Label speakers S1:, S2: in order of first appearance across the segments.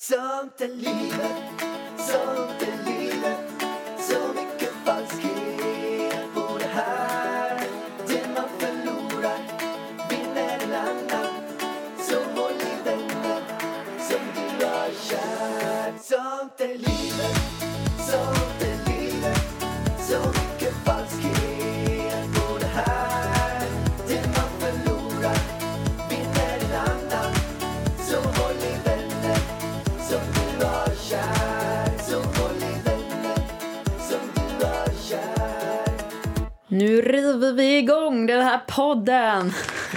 S1: Sånt är livet, sånt
S2: Nu river vi igång den här podden.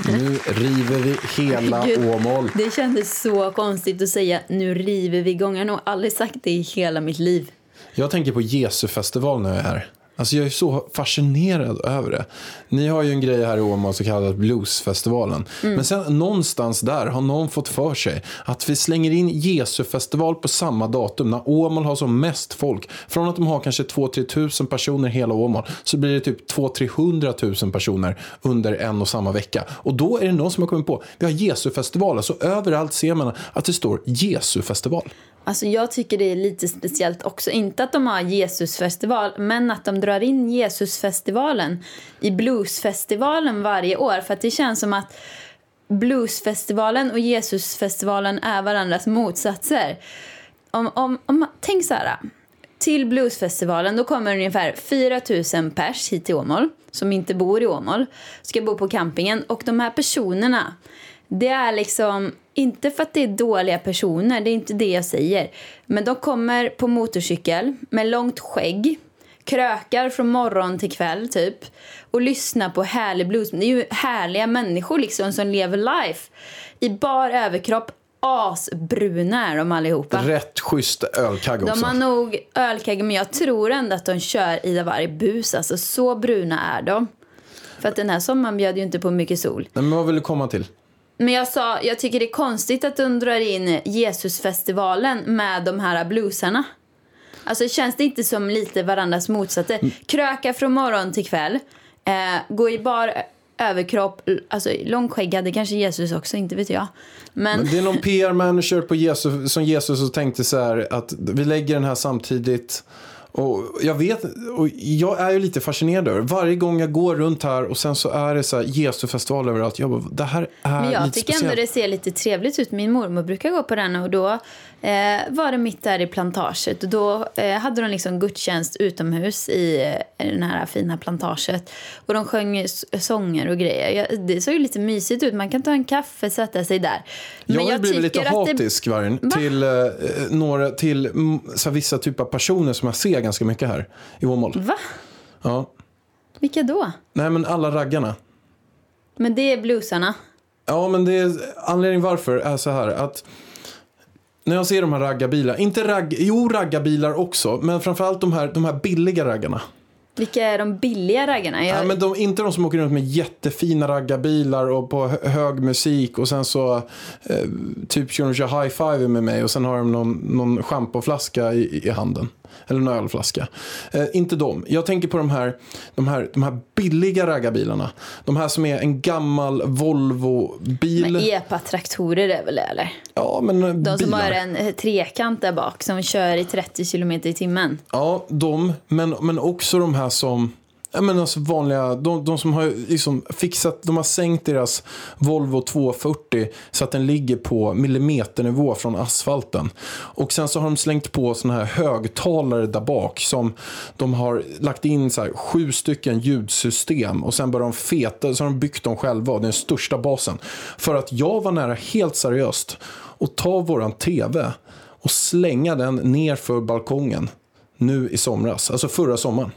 S3: Nu river vi hela
S2: Gud,
S3: Åmål.
S2: Det kändes så konstigt att säga nu river vi igång. Jag har nog aldrig sagt det i hela mitt liv.
S3: Jag tänker på Jesu-festival när jag är här. Alltså jag är så fascinerad över det. Ni har ju en grej här i Åmål så kallad Bluesfestivalen.
S2: Mm.
S3: Men sen någonstans där har någon fått för sig att vi slänger in Jesu-festival på samma datum när Åmål har som mest folk. Från att de har kanske 2-3 tusen personer hela Åmål så blir det typ 200-300 tusen personer under en och samma vecka. Och då är det någon som har kommit på, vi har Jesu-festival. Alltså överallt ser man att det står Jesu-festival.
S2: Alltså jag tycker det är lite speciellt också. Inte att de har Jesusfestival, men att de drar in Jesusfestivalen i Bluesfestivalen varje år. För att det känns som att Bluesfestivalen och Jesusfestivalen är varandras motsatser. Om, om, om, tänk så här. Till Bluesfestivalen då kommer ungefär 4 000 pers hit till Åmål som inte bor i Åmål. Ska bo på campingen. Och de här personerna, det är liksom inte för att det är dåliga personer, det är inte det jag säger. Men de kommer på motorcykel med långt skägg, krökar från morgon till kväll typ och lyssnar på härlig blues. Det är ju härliga människor liksom som lever life i bar överkropp. Asbruna är de allihopa.
S3: Rätt schysst ölkagg också.
S2: De har nog ölkagge, men jag tror ändå att de kör Ida Warg bus. Alltså så bruna är de. För att den här sommaren bjöd ju inte på mycket sol.
S3: Men vad vill du komma till?
S2: Men jag sa, jag tycker det är konstigt att de drar in Jesusfestivalen med de här bluesarna. Alltså känns det inte som lite varandras motsatser? Kröka från morgon till kväll, eh, gå i bar överkropp, alltså långskäggad, kanske Jesus också, inte vet jag. Men,
S3: Men det är någon PR-manager på Jesus, som Jesus och tänkte så här att vi lägger den här samtidigt. Och jag vet, och jag är ju lite fascinerad över Varje gång jag går runt här och sen så är det så här Jesu-festival överallt. Jag bara, det här är
S2: men jag
S3: lite
S2: tycker
S3: speciellt.
S2: ändå det ser lite trevligt ut. Min mormor brukar gå på den och då eh, var det mitt där i plantaget. Och då eh, hade de liksom gudstjänst utomhus i eh, den här fina plantaget. Och de sjöng sånger och grejer. Jag, det såg ju lite mysigt ut. Man kan ta en kaffe, sätta sig där. Men
S3: jag har blivit lite
S2: att det-
S3: hatisk Vargen, till, eh, några, till mm, så vissa typer av personer som jag ser ganska mycket här i Åmål.
S2: Va?
S3: Ja.
S2: Vilka då?
S3: Nej men alla raggarna.
S2: Men det är bluesarna.
S3: Ja, men det är, anledningen varför är så här att när jag ser de här raggarbilarna, inte ragg, jo raggarbilar också, men framförallt de här, de här billiga raggarna.
S2: Vilka är de billiga raggarna? Jag,
S3: Nej, men de, inte de som åker runt med jättefina raggarbilar och på hö- hög musik och sen så eh, typ kör de kör high five med mig och sen har de någon, någon schampoflaska i, i handen. Eller en ölflaska. Eh, inte de. Jag tänker på de här, de, här, de här billiga raggarbilarna. De här som är en gammal Volvo-bil.
S2: Men epa-traktorer är väl det, eller?
S3: Ja, men eh,
S2: De som
S3: bilar.
S2: har en eh, trekant där bak som kör i 30 kilometer i timmen.
S3: Ja, de. Men, men också de här som... Ja, men alltså vanliga, de, de som har liksom fixat, de har sänkt deras Volvo 240 så att den ligger på millimeternivå från asfalten. Och sen så har de slängt på såna här högtalare där bak som de har lagt in så här sju stycken ljudsystem och sen börjar de feta, så har de byggt dem själva och den största basen. För att jag var nära helt seriöst att ta våran tv och slänga den ner för balkongen nu i somras, alltså förra sommaren.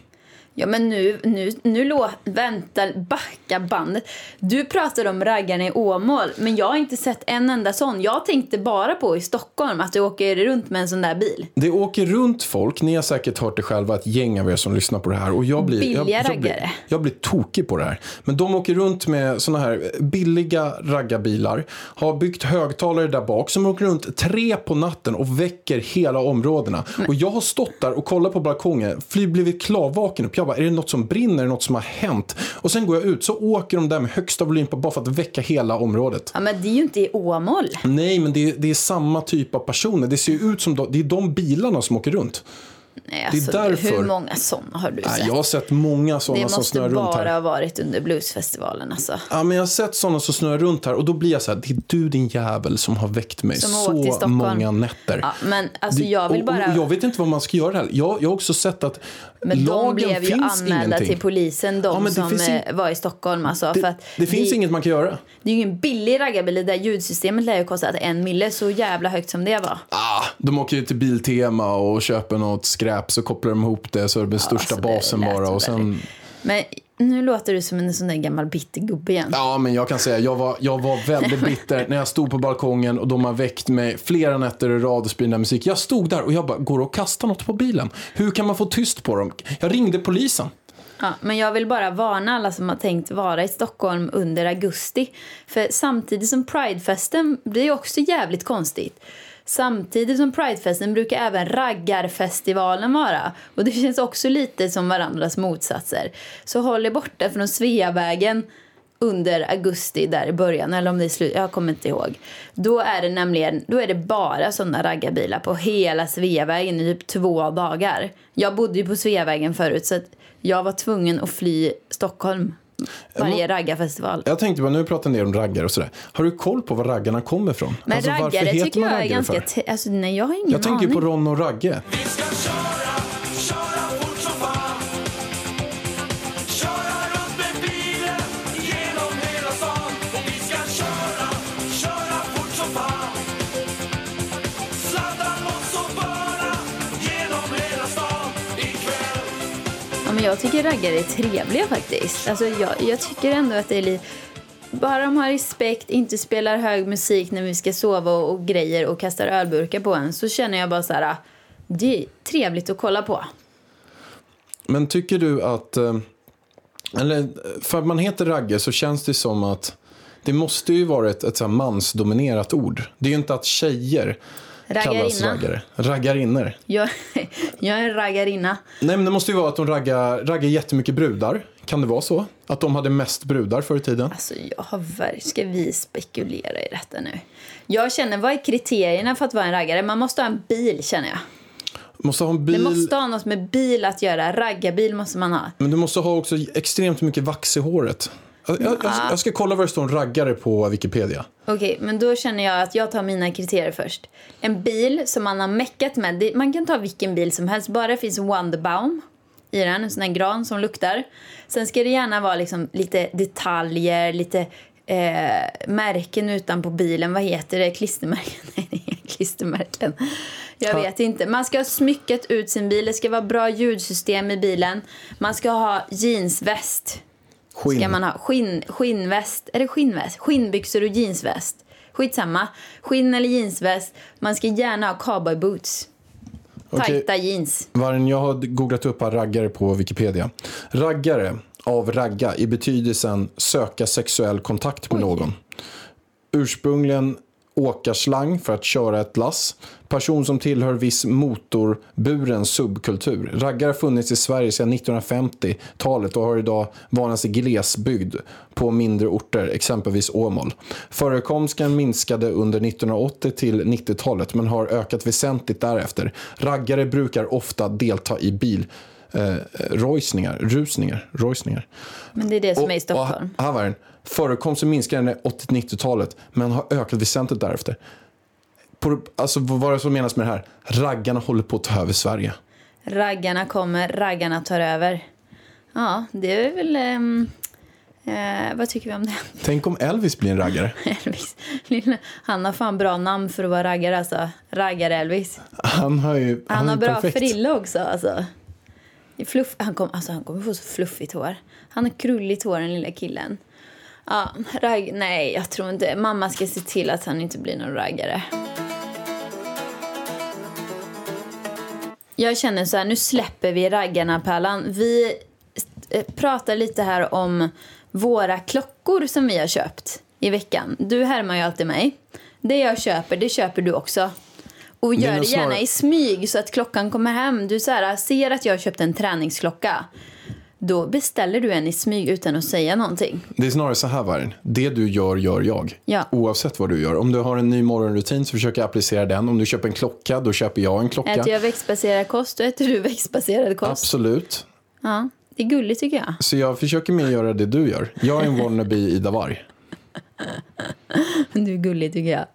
S2: Ja men nu, nu, nu lå, vänta, backa bandet. Du pratar om raggarna i Åmål, men jag har inte sett en enda sån. Jag tänkte bara på i Stockholm att du åker runt med en sån där bil.
S3: Det åker runt folk, ni har säkert hört det själva, ett gäng av er som lyssnar på det här. Och jag blir,
S2: Billiga
S3: jag, jag, blir,
S2: raggare.
S3: jag blir tokig på det här. Men de åker runt med såna här billiga raggarbilar, har byggt högtalare där bak som åker runt tre på natten och väcker hela områdena. Och jag har stått där och kollat på balkongen, fly, blivit klarvaken upp. Jag bara, är det något som brinner? Är det något som har hänt? Och sen går jag ut, så åker de där med högsta volym på bara för att väcka hela området.
S2: Ja, men det är ju inte i Åmål.
S3: Nej, men det är, det är samma typ av personer. Det ser ju ut som de, det är de bilarna som åker runt.
S2: Nej,
S3: Det är
S2: alltså,
S3: därför-
S2: Hur många sådana har du
S3: Nej,
S2: sett?
S3: jag har sett många sådana
S2: det
S3: som
S2: måste
S3: snurrar runt
S2: bara
S3: här.
S2: ha varit under bluesfestivalen alltså.
S3: Ja, men jag har sett sådana som snurrar runt här och då blir jag så här, det är du din jävel som har väckt mig
S2: Som
S3: så många nätter.
S2: Ja, men alltså
S3: Det-
S2: jag vill
S3: och,
S2: bara...
S3: och jag vet inte vad man ska göra här. Jag, jag har också sett att
S2: Men de
S3: lagen
S2: blev ju anmälda
S3: ingenting.
S2: till polisen, de
S3: Ja,
S2: som
S3: in-
S2: eh, var i Stockholm. Alltså,
S3: Det,
S2: för att
S3: det finns
S2: det,
S3: inget man kan göra.
S2: det är ju ingen billig raggarbil. Det där ljudsystemet lär ju kosta en mille, så jävla högt som det var.
S3: Ah, de åker ju till Biltema och köper något skräp så kopplar de ihop det så det den största
S2: alltså,
S3: basen bara. Och sen,
S2: Men nu låter du som en sån där gammal bitter gubbe igen.
S3: ja, men jag kan säga jag var, jag var väldigt bitter när jag stod på balkongen och de har väckt mig flera nätter i rad och här musik. Jag stod där och jag bara, går det att kasta något på bilen? Hur kan man få tyst på dem? Jag ringde polisen.
S2: Ja, men jag vill bara varna alla som har tänkt vara i Stockholm under augusti. För samtidigt som Pridefesten, är också jävligt konstigt. Samtidigt som Pridefesten brukar även raggarfestivalen vara. Och det känns också lite som varandras motsatser. Så håll er borta från Sveavägen under augusti där i början, eller om det är slut, jag kommer inte ihåg. Då är det nämligen, då är det bara sådana raggarbilar på hela Sveavägen i typ två dagar. Jag bodde ju på Sveavägen förut så att jag var tvungen att fly Stockholm varje raggarfestival.
S3: Jag tänkte bara, nu pratar ni om raggar och sådär. Har du koll på var raggarna kommer ifrån?
S2: Men
S3: Alltså,
S2: raggare tycker jag är ganska... Alltså, nej, jag har ingen
S3: Jag tänker
S2: aning.
S3: på Ron och Ragge.
S1: Vi ska köra
S2: jag tycker raggare är trevliga faktiskt. Alltså, jag, jag tycker ändå att det är lite... Bara de har respekt, inte spelar hög musik när vi ska sova och, och grejer och kastar ölburkar på en så känner jag bara så här... Det är trevligt att kolla på.
S3: Men tycker du att... Eh, eller för att man heter ragge så känns det som att det måste ju vara ett, ett så här mansdominerat ord. Det är ju inte att tjejer kallas raggare. Raggarinnor.
S2: Jag, jag är en raggarinna.
S3: Nej men det måste ju vara att de raggar, raggar jättemycket brudar. Kan det vara så? Att de hade mest brudar förr i tiden?
S2: Alltså, jag har ver- Ska vi spekulera i detta nu? Jag känner, vad är kriterierna för att vara en raggare? Man måste ha en bil, känner jag.
S3: Måste ha en
S2: Det
S3: bil.
S2: måste ha något med bil att göra. Raggarbil måste man ha.
S3: Men du måste ha också extremt mycket vax i håret. Jag, jag, jag, ska kolla vad det står en raggare på Wikipedia.
S2: Okej, men då känner jag att jag tar mina kriterier först. En bil som man har meckat med. Man kan ta vilken bil som helst, bara det finns Wonderbaum i den, en sån här gran som luktar. Sen ska det gärna vara liksom lite detaljer, lite eh, märken utanpå bilen. Vad heter det? Klistermärken? Nej, klistermärken. Jag vet inte. Man ska ha smyckat ut sin bil. Det ska vara bra ljudsystem i bilen. Man ska ha jeansväst.
S3: Skinn.
S2: Ska man ha skinn, skinnväst? Är det skinnväst? Skinnbyxor och jeansväst. Skitsamma. Skinn eller jeansväst. Man ska gärna ha cowboyboots.
S3: Okej.
S2: Tajta jeans.
S3: Vargen, jag har googlat upp raggare på Wikipedia. Raggare av ragga i betydelsen söka sexuell kontakt med någon. Ursprungligen åkarslang för att köra ett lass. Person som tillhör viss motorburen subkultur. Raggare har funnits i Sverige sedan 1950-talet och har idag vanligast i glesbygd på mindre orter, exempelvis Åmål. Förekomsten minskade under 1980 till 90-talet men har ökat väsentligt därefter. Raggare brukar ofta delta i bil eh, rojsningar, rusningar, rojsningar.
S2: Men det är det som är i Stockholm.
S3: Och. Förekomsten minskade under 80-90-talet men har ökat väsentligt därefter. På, alltså, vad var det som menas med det här? Raggarna håller på att ta över Sverige.
S2: Raggarna kommer, raggarna tar över. Ja, det är väl... ehm, eh, vad tycker vi om det?
S3: Tänk om Elvis blir en raggare.
S2: Elvis. Lilla- Han har fan bra namn för att vara raggare alltså. Raggar-Elvis.
S3: Han har ju
S2: Han
S3: är
S2: har bra
S3: perfekt.
S2: frilla också. Alltså. Fluff, han, kom, alltså, han kommer få så fluffigt hår. Han har krulligt hår, den lilla killen. Ja, ragg, nej, jag tror inte. Mamma ska se till att han inte blir någon raggare. Jag känner så här, nu släpper vi raggarna, Pärlan. Vi eh, pratar lite här om våra klockor som vi har köpt i veckan. Du härmar ju alltid mig. Det jag köper, det köper du också. Och gör det gärna i smyg så att klockan kommer hem. Du så här, ser att jag har köpt en träningsklocka. Då beställer du en i smyg utan att säga någonting.
S3: Det är snarare så här Vargen. Det du gör, gör jag.
S2: Ja.
S3: Oavsett vad du gör. Om du har en ny morgonrutin så försöker jag applicera den. Om du köper en klocka, då köper jag en klocka.
S2: Äter jag växtbaserad kost, då äter du växtbaserad kost.
S3: Absolut.
S2: Ja, det är gulligt tycker jag.
S3: Så jag försöker mer göra det du gör. Jag är en wannabe Ida Warg.
S2: Du är gullig tycker jag.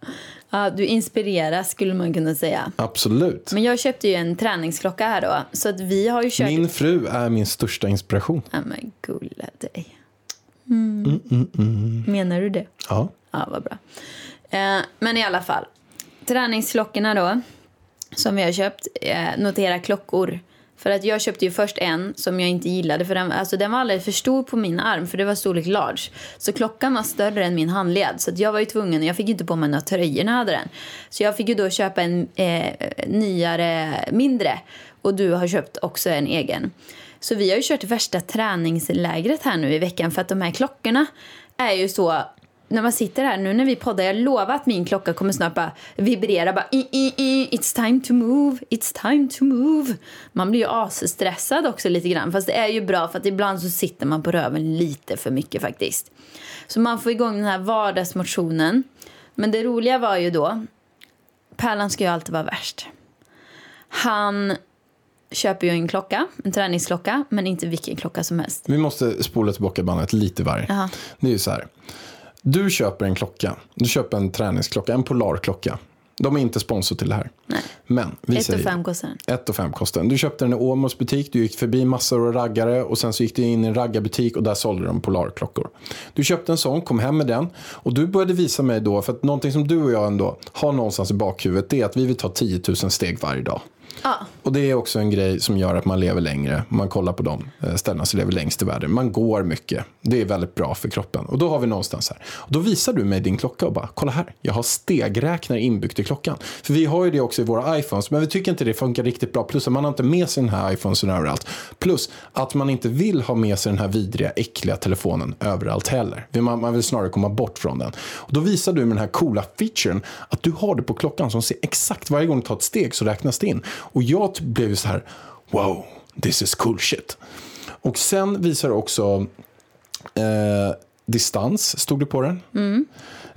S2: Ja, du inspireras skulle man kunna säga.
S3: Absolut.
S2: Men jag köpte ju en träningsklocka här då. Så att vi har ju kört...
S3: Min fru är min största inspiration.
S2: Ja men gulla dig. Mm. Menar du det?
S3: Ja.
S2: Ja, vad bra. Eh, men i alla fall. Träningsklockorna då. Som vi har köpt. Eh, notera klockor. För att jag köpte ju först en som jag inte gillade. För den, alltså den var alldeles för stor på min arm. För det var storlek large. Så klockan var större än min handled. Så att jag var ju tvungen. Jag fick inte på mig några tröjor när jag hade den. Så jag fick ju då köpa en eh, nyare, mindre. Och du har köpt också en egen. Så vi har ju kört värsta träningslägret här nu i veckan. För att de här klockorna är ju så när man sitter här nu när vi poddar, jag lovar att min klocka kommer snart bara vibrera bara i, i, i, it's time to move, it's time to move. Man blir ju asstressad också lite grann, fast det är ju bra för att ibland så sitter man på röven lite för mycket faktiskt. Så man får igång den här vardagsmotionen. Men det roliga var ju då, Pärlan ska ju alltid vara värst. Han köper ju en klocka, en träningsklocka, men inte vilken klocka som helst.
S3: Vi måste spola tillbaka bandet lite Varg.
S2: Jaha.
S3: Det är ju så här. Du köper en klocka. Du köper en träningsklocka, en Polarklocka. De är inte sponsor till det här.
S2: Nej.
S3: Men vi
S2: Ett och
S3: säger...
S2: fem kostar den.
S3: 1 och 5 kostar den. Du köpte den i Åmåls butik, du gick förbi massor av raggare och sen så gick du in i en raggarbutik och där sålde de Polarklockor. Du köpte en sån, kom hem med den och du började visa mig då, för att någonting som du och jag ändå har någonstans i bakhuvudet det är att vi vill ta 10 000 steg varje dag.
S2: Ah.
S3: Och det är också en grej som gör att man lever längre. Man kollar på de eh, ställena som lever längst i världen. Man går mycket. Det är väldigt bra för kroppen. Och då har vi någonstans här. Och då visar du mig din klocka och bara, kolla här. Jag har stegräknare inbyggt i klockan. För vi har ju det också i våra iPhones. Men vi tycker inte det funkar riktigt bra. Plus att man har inte med sig den här iPhonesen överallt. Plus att man inte vill ha med sig den här vidriga, äckliga telefonen överallt heller. Man, man vill snarare komma bort från den. Och då visar du med den här coola featuren att du har det på klockan som ser exakt varje gång du tar ett steg så räknas det in. Och jag blev så här, wow, this is cool shit. Och sen visar också eh, distans, stod det på den.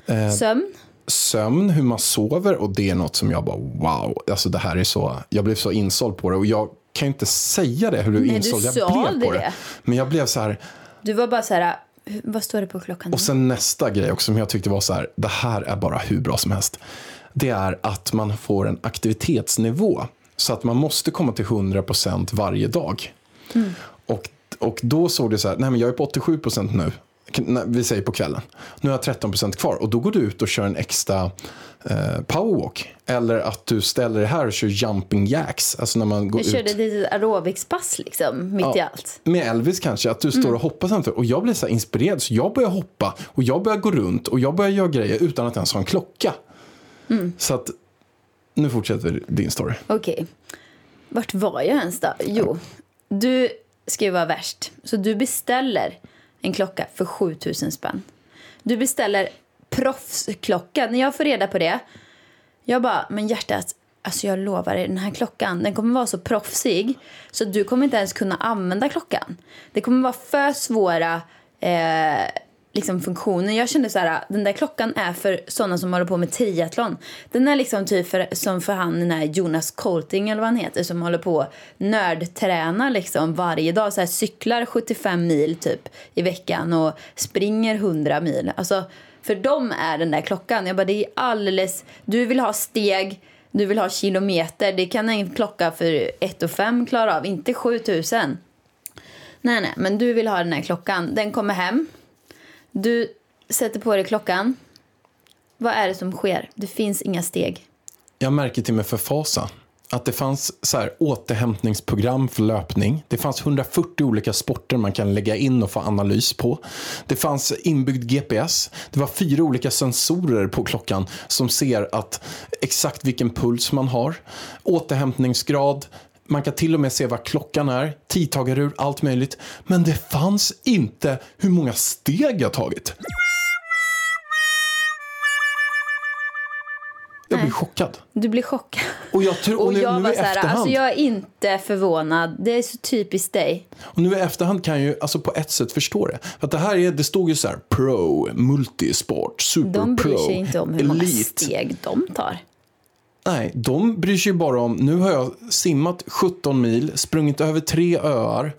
S3: Eh.
S2: sömn.
S3: Sömn, hur man sover och det är något som jag bara wow, alltså det här är så, jag blev så insåld på det och jag kan ju inte säga det hur
S2: du
S3: insåld jag blev på det.
S2: det.
S3: Men jag blev så här,
S2: Du var bara så här, vad står det på klockan?
S3: och sen nästa grej också som jag tyckte var så här, det här är bara hur bra som helst. Det är att man får en aktivitetsnivå. Så att man måste komma till 100% varje dag. Och, och då såg det så här, nej men jag är på 87% nu. Vi säger på kvällen. Nu har jag 13% kvar. Och då går du ut och kör en extra eh, powerwalk. Eller att du ställer dig här och kör jumping jacks. Alltså när man går ut.
S2: körde ett litet aerobicspass liksom, mitt i allt.
S3: Med Elvis kanske, att du står och hoppar samtidigt. Och jag blev så inspirerad så jag börjar hoppa och jag börjar gå runt och jag börjar göra grejer utan att ens ha en klocka. Så att nu fortsätter din story.
S2: Okej. Vart var jag ens då? Jo, du ska ju vara värst. Så du beställer en klocka för 7000 spänn. Du beställer proffsklocka. När jag får reda på det, jag bara, men hjärtat, alltså jag lovar dig, den här klockan, den kommer vara så proffsig så du kommer inte ens kunna använda klockan. Det kommer vara för svåra eh, liksom funktionen. Jag kände så här, den där klockan är för sådana som håller på med triathlon. Den är liksom typ för, som för han den här Jonas Colting eller vad han heter som håller på nördtränar liksom varje dag. Så här, cyklar 75 mil typ i veckan och springer 100 mil. Alltså för dem är den där klockan. Jag bara, det är alldeles... Du vill ha steg, du vill ha kilometer. Det kan en klocka för 1 5 klara av, inte 7000. Nej, nej, men du vill ha den här klockan. Den kommer hem. Du sätter på dig klockan. Vad är det som sker? Det finns inga steg.
S3: Jag märker till mig för fasa att det fanns så här, återhämtningsprogram för löpning. Det fanns 140 olika sporter man kan lägga in och få analys på. Det fanns inbyggd GPS. Det var fyra olika sensorer på klockan som ser att exakt vilken puls man har. Återhämtningsgrad. Man kan till och med se vad klockan är, tidtagarur, allt möjligt. Men det fanns inte hur många steg jag tagit. Jag blev chockad.
S2: Du blir chockad.
S3: Och jag tror, och nu,
S2: jag
S3: nu
S2: var så här, alltså jag är inte förvånad. Det är så typiskt dig.
S3: och nu i efterhand kan jag ju alltså på ett sätt förstå det. För att det här är, det stod ju så här pro, multisport, super
S2: De bryr
S3: pro,
S2: sig inte om hur många
S3: elite.
S2: steg de tar.
S3: Nej, de bryr sig ju bara om, nu har jag simmat 17 mil, sprungit över tre öar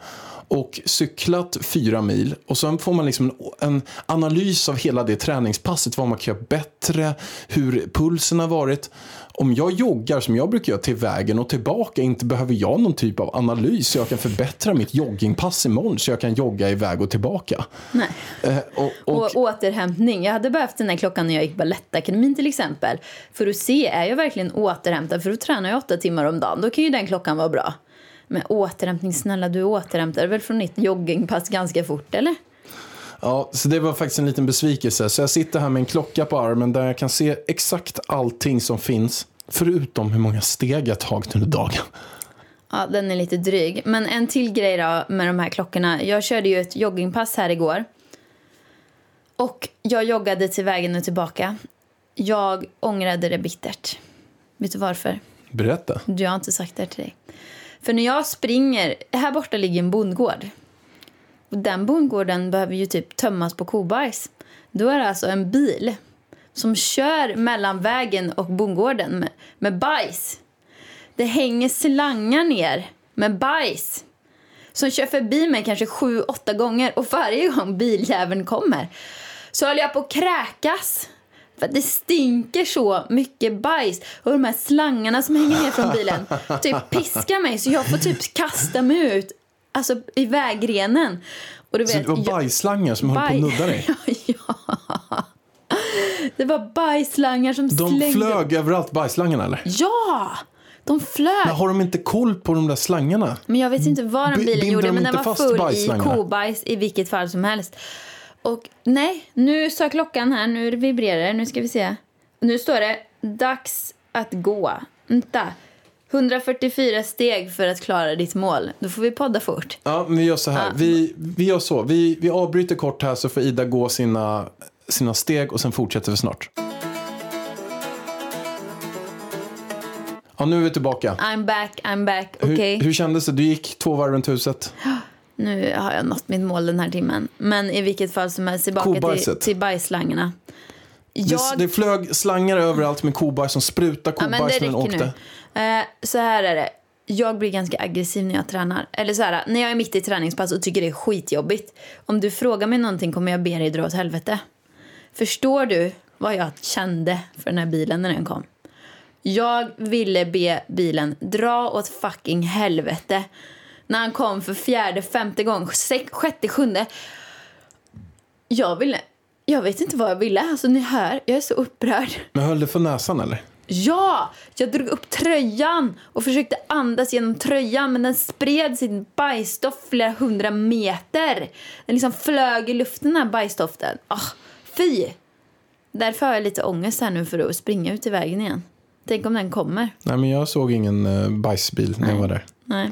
S3: och cyklat fyra mil. Och sen får man liksom en, analys av hela det träningspasset, vad man kan göra bättre, hur pulsen har varit. Om jag joggar som jag brukar göra till vägen och tillbaka, inte behöver jag någon typ av analys så jag kan förbättra mitt joggingpass imorgon så jag kan jogga iväg och tillbaka.
S2: Nej.
S3: Eh, och, och,
S2: Och återhämtning. Jag hade behövt den här klockan när jag gick Balettakademin till exempel. För att se, är jag verkligen återhämtad? För då tränar jag åtta timmar om dagen. Då kan ju den klockan vara bra. Men återhämtning, snälla du återhämtar väl från ditt joggingpass ganska fort eller?
S3: Ja, så det var faktiskt en liten besvikelse. Så jag sitter här med en klocka på armen där jag kan se exakt allting som finns. Förutom hur många steg jag tagit under dagen.
S2: Ja, den är lite dryg. Men en till grej då med de här klockorna. Jag körde ju ett joggingpass här igår. Och jag joggade till vägen och tillbaka. Jag ångrade det bittert. Vet du varför?
S3: Berätta.
S2: Jag har inte sagt det till dig. För när jag springer, här borta ligger en bondgård. Och den bondgården behöver ju typ tömmas på kobajs. Då är det alltså en bil som kör mellan vägen och bondgården med, med bajs. Det hänger slangar ner med bajs. Som kör förbi mig kanske sju, åtta gånger och varje gång biljäveln kommer så håller jag på att kräkas. För det stinker så mycket bajs. Och de här slangarna som hänger ner från bilen typ piskar mig så jag får typ kasta mig ut alltså, i vägrenen. Och du
S3: Så
S2: vet,
S3: det var
S2: jag-
S3: bajsslangar som höll på att nudda dig.
S2: ja. Det var bajsslangar som
S3: De
S2: slängde...
S3: flög överallt, bajsslangarna eller?
S2: Ja! De flög.
S3: Men har de inte koll på de där slangarna?
S2: Men jag vet inte vad den
S3: B-
S2: bilen
S3: binder
S2: gjorde,
S3: de
S2: men den var full i kobajs i vilket fall som helst. Och nej, nu sa klockan här, nu vibrerar det, nu ska vi se. Nu står det dags att gå. Vänta. 144 steg för att klara ditt mål. Då får vi podda fort.
S3: Ja, men vi gör så här.
S2: Ja.
S3: Vi, vi gör så. Vi, vi avbryter kort här så får Ida gå sina, sina steg och sen fortsätter vi snart. Ja, nu är vi tillbaka.
S2: I'm back, I'm back,
S3: Hur,
S2: okej.
S3: hur kändes det? Du gick två varv runt huset.
S2: Nu har jag nått mitt mål den här timmen. Men i vilket fall som helst, tillbaka till, till bajsslangarna.
S3: Det,
S2: Jag...
S3: det flög slangar överallt med kobajs som sprutade
S2: Ja,
S3: kobajs
S2: det
S3: när den åkte.
S2: nu. Eh, så här är det. Jag blir ganska aggressiv när jag tränar. Eller så här, när jag är mitt i träningspass och tycker det är skitjobbigt. Om du frågar mig någonting kommer jag be dig dra åt helvete. Förstår du vad jag kände för den här bilen när den kom? Jag ville be bilen dra åt fucking helvete. När han kom för fjärde, femte gång, sex, sjätte, sjunde. Jag ville... Jag vet inte vad jag ville. Alltså ni hör, jag är så upprörd.
S3: Men höll det för näsan eller?
S2: Ja! Jag drog upp tröjan och försökte andas genom tröjan men den spred sin bajsdoft flera hundra meter. Den liksom flög i luften den här bajsdoften. Ah, fy! Därför har jag lite ångest här nu för att springa ut i vägen igen. Tänk om den kommer.
S3: Nej, men jag såg ingen uh, bajsbil när jag var där.
S2: Nej.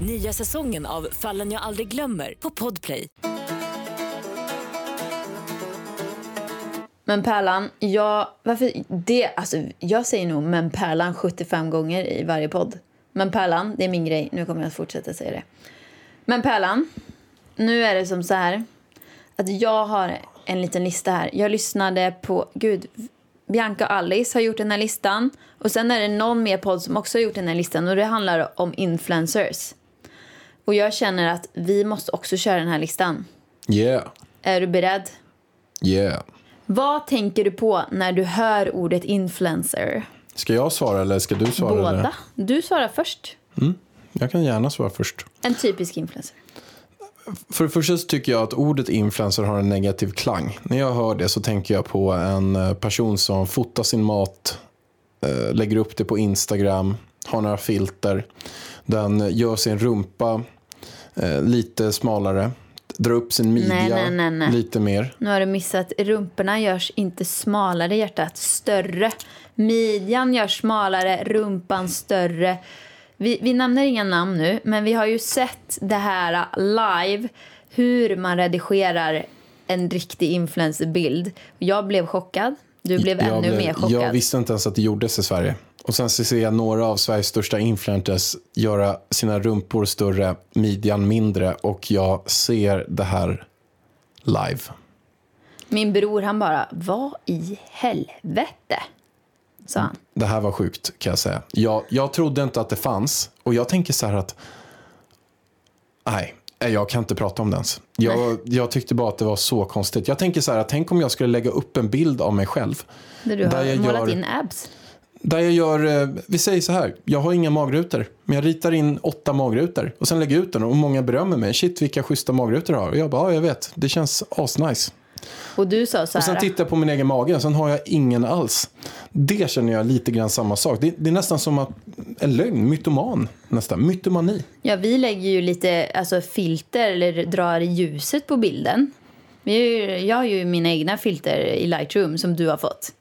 S4: Nya säsongen av Fallen jag aldrig glömmer på Podplay.
S2: Men Pärlan, jag, varför, det, alltså, jag säger nog men Pärlan 75 gånger i varje podd. Men Pärlan, det är min grej. Nu kommer jag att fortsätta säga det. Men Pärlan, nu är det som så här att jag har en liten lista här. Jag lyssnade på, gud, Bianca och Alice har gjort den här listan. Och sen är det någon mer podd som också har gjort den här listan och det handlar om influencers. Och jag känner att vi måste också köra den här listan.
S3: Yeah,
S2: Är du beredd?
S3: yeah.
S2: Vad tänker du på när du hör ordet influencer?
S3: Ska jag svara eller ska du svara?
S2: Båda.
S3: Eller?
S2: Du svarar först.
S3: Jag kan gärna svara först.
S2: En typisk influencer.
S3: För det första så tycker jag att ordet influencer har en negativ klang. När jag hör det så tänker jag på en eh, person som fotar sin mat eh, lägger upp det på Instagram, har några filter. Den gör sin rumpa eh, lite smalare, drar upp sin midja
S2: nej, nej, nej.
S3: lite mer.
S2: Nu har du missat. Rumporna görs inte smalare, hjärtat. Större. Midjan görs smalare, rumpan större. Vi, vi nämner inga namn nu, men vi har ju sett det här live. Hur man redigerar en riktig influencerbild. Jag blev chockad. Du blev
S3: Jag
S2: ännu
S3: blev-
S2: mer chockad.
S3: Jag visste inte ens att det gjordes i Sverige. Och sen så ser jag några av Sveriges största influencers göra sina rumpor större, midjan mindre och jag ser det här live.
S2: Min bror han bara, vad i helvete? Sa han.
S3: Det här var sjukt kan jag säga. Jag, jag trodde inte att det fanns och jag tänker så här att nej, jag kan inte prata om det ens. Jag, jag tyckte bara att det var så konstigt. Jag tänker så här tänk om jag skulle lägga upp en bild av mig själv
S2: Där du
S3: Där
S2: har
S3: jag
S2: målat
S3: gör-
S2: in abs.
S3: Där jag gör, eh, vi säger så här, jag har inga magrutor. Men jag ritar in åtta magrutor och sen lägger jag ut den och många berömmer mig. Shit vilka schyssta magrutor du har. Och jag bara, ja jag vet, det känns asnice.
S2: Och du sa så
S3: Och sen
S2: här.
S3: tittar jag på min egen mage och sen har jag ingen alls. Det känner jag lite grann samma sak. Det, det är nästan som att, en lögn, mytoman nästan, mytomani.
S2: Ja, vi lägger ju lite alltså, filter eller drar ljuset på bilden. Jag har ju mina egna filter i Lightroom som du har fått.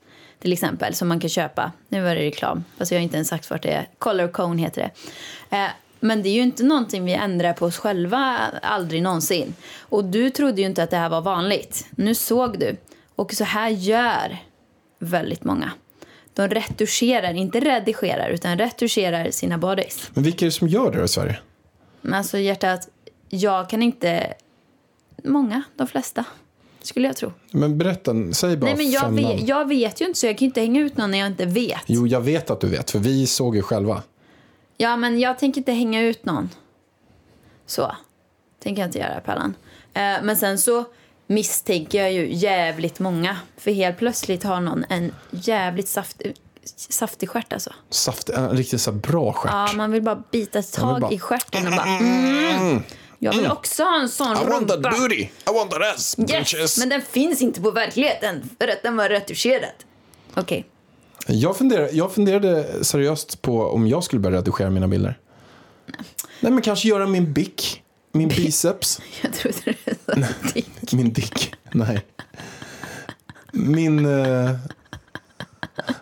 S2: Till exempel, som man kan köpa. Nu var det reklam, fast jag har inte ens sagt vart det är. Color Cone heter det. Eh, men det är ju inte någonting vi ändrar på oss själva, aldrig någonsin. Och du trodde ju inte att det här var vanligt. Nu såg du. Och så här gör väldigt många. De retuscherar, inte redigerar, utan retuscherar sina bodies.
S3: Men vilka är det som gör det i Sverige?
S2: Men alltså hjärtat, jag kan inte... Många, de flesta, skulle jag tro.
S3: Men berätta, säg bara
S2: Nej, men jag vet, jag vet ju inte, så jag kan inte hänga ut någon när jag inte vet.
S3: Jo, jag vet att du vet, för vi såg ju själva.
S2: Ja, men jag tänker inte hänga ut någon. Så. Tänker jag inte göra, Pallan. Eh, men sen så misstänker jag ju jävligt många. För helt plötsligt har någon en jävligt saft, saftig stjärt alltså.
S3: Saft, en riktigt så bra stjärt.
S2: Ja, man vill bara bita tag
S3: bara-
S2: i stjärten och bara... Mm, jag vill också ha en sån rumpa.
S3: booty, I want that ass,
S2: Yes, men den finns inte på verkligheten för att den var retuscherad. Okej.
S3: Jag, funderar, jag funderade seriöst på om jag skulle börja redigera mina bilder. Nej, men kanske göra min bick, min biceps,
S2: Jag trodde det var dick.
S3: min dick. Nej. Min... Eh...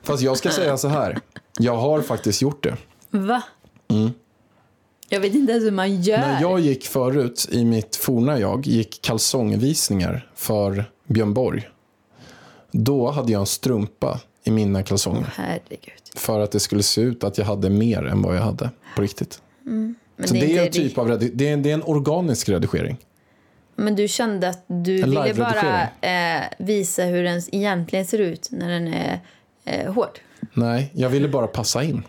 S3: Fast jag ska säga så här. Jag har faktiskt gjort det.
S2: Va? Jag vet inte ens hur man gör.
S3: Mm. När jag gick förut, i mitt forna jag, gick kalsongvisningar för Björn Borg. Då hade jag en strumpa i mina kalsonger.
S2: Herregud.
S3: För att det skulle se ut att jag hade mer än vad jag hade på riktigt.
S2: Men
S3: Så det är, en typ av det är, det är en organisk redigering.
S2: Men du kände att du
S3: En
S2: ville bara eh, visa hur den egentligen ser ut när den är eh, hård.
S3: Nej, jag ville bara passa in.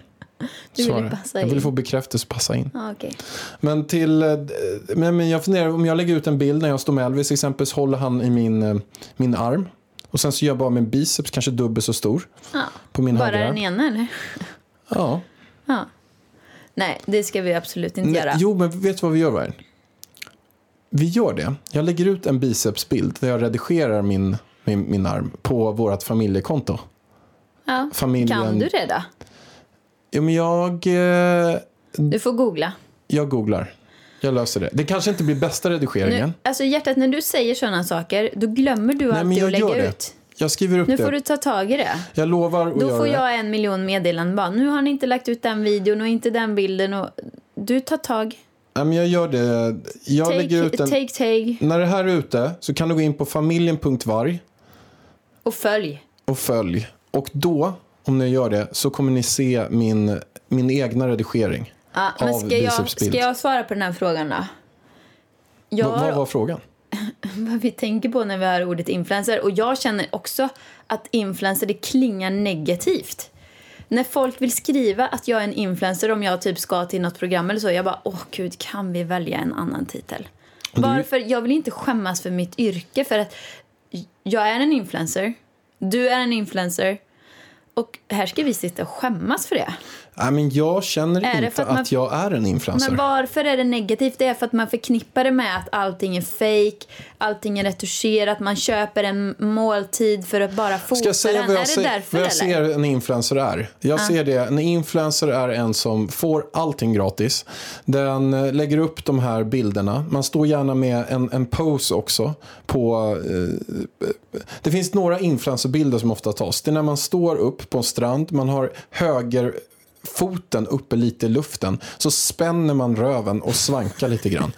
S2: Du
S3: Så
S2: ville passa
S3: Jag ville
S2: in.
S3: få bekräftelse passa in.
S2: Ah, okej.
S3: Men till... eh, Men, men jag funderar, om jag lägger ut en bild när jag står med Elvis till exempel, så håller han i min, eh, min arm. Och sen så gör jag bara min biceps kanske dubbelt så stor
S2: Ja.
S3: på min
S2: Bara den ena eller?
S3: Ja.
S2: Ja. Nej, det ska vi absolut inte
S3: Nej,
S2: göra.
S3: jo, men vet du vad vi gör, Vargen? Vi gör det. Jag lägger ut en bicepsbild där jag redigerar min, min, min arm på vårt familjekonto.
S2: ja.
S3: familjen-
S2: Kan du det då?
S3: Jo, men jag, eh,
S2: Du får googla.
S3: jag googlar. Jag löser det. Det kanske inte blir bästa redigeringen.
S2: Nu, alltså hjärtat, när du säger sådana saker, då glömmer du
S3: Nej, men
S2: alltid
S3: jag
S2: att lägga
S3: gör det.
S2: ut.
S3: Jag skriver upp
S2: Nu
S3: det.
S2: får du ta tag i det.
S3: Jag lovar att
S2: Då
S3: göra
S2: får
S3: det.
S2: jag en miljon meddelanden bara. Nu har ni inte lagt ut den videon och inte den bilden. Och du tar tag.
S3: Nej, men jag gör det. Jag lägger ut
S2: Take,
S3: en...
S2: take, take
S3: När det här är ute så kan du gå in på familjen.varg
S2: och följ.
S3: och följ. Och då, om ni gör det, så kommer ni se min, min egna redigering.
S2: Men
S3: Av
S2: ska jag, ska jag svara på den här frågan då? Jag
S3: Vad, vad var frågan?
S2: vad vi tänker på när vi hör ordet influencer. Och jag känner också att influencer, det klingar negativt. När folk vill skriva att jag är en influencer om jag typ ska till något program eller så, jag bara, åh gud, kan vi välja en annan titel? Varför? Jag vill inte skämmas för mitt yrke, för att jag är en influencer, du är en influencer, och här ska vi sitta och skämmas för det.
S3: Nej, men jag känner inte att,
S2: att man-
S3: jag är en influencer.
S2: Men varför är det negativt? Det är för att man förknippar det med att allting är fake, allting är retuscherat, man köper en måltid för att bara fota
S3: Ska jag säga
S2: den.
S3: vad jag,
S2: är det därför
S3: vad jag
S2: eller?
S3: ser en influencer är? Jag ser det, en influencer är en som får allting gratis. Den eh, lägger upp de här bilderna. Man står gärna med en, en pose också. På, eh, det finns några influencerbilder som ofta tas. Det är när man står upp på en strand, man har höger foten uppe lite i luften så spänner man röven och svankar lite grann.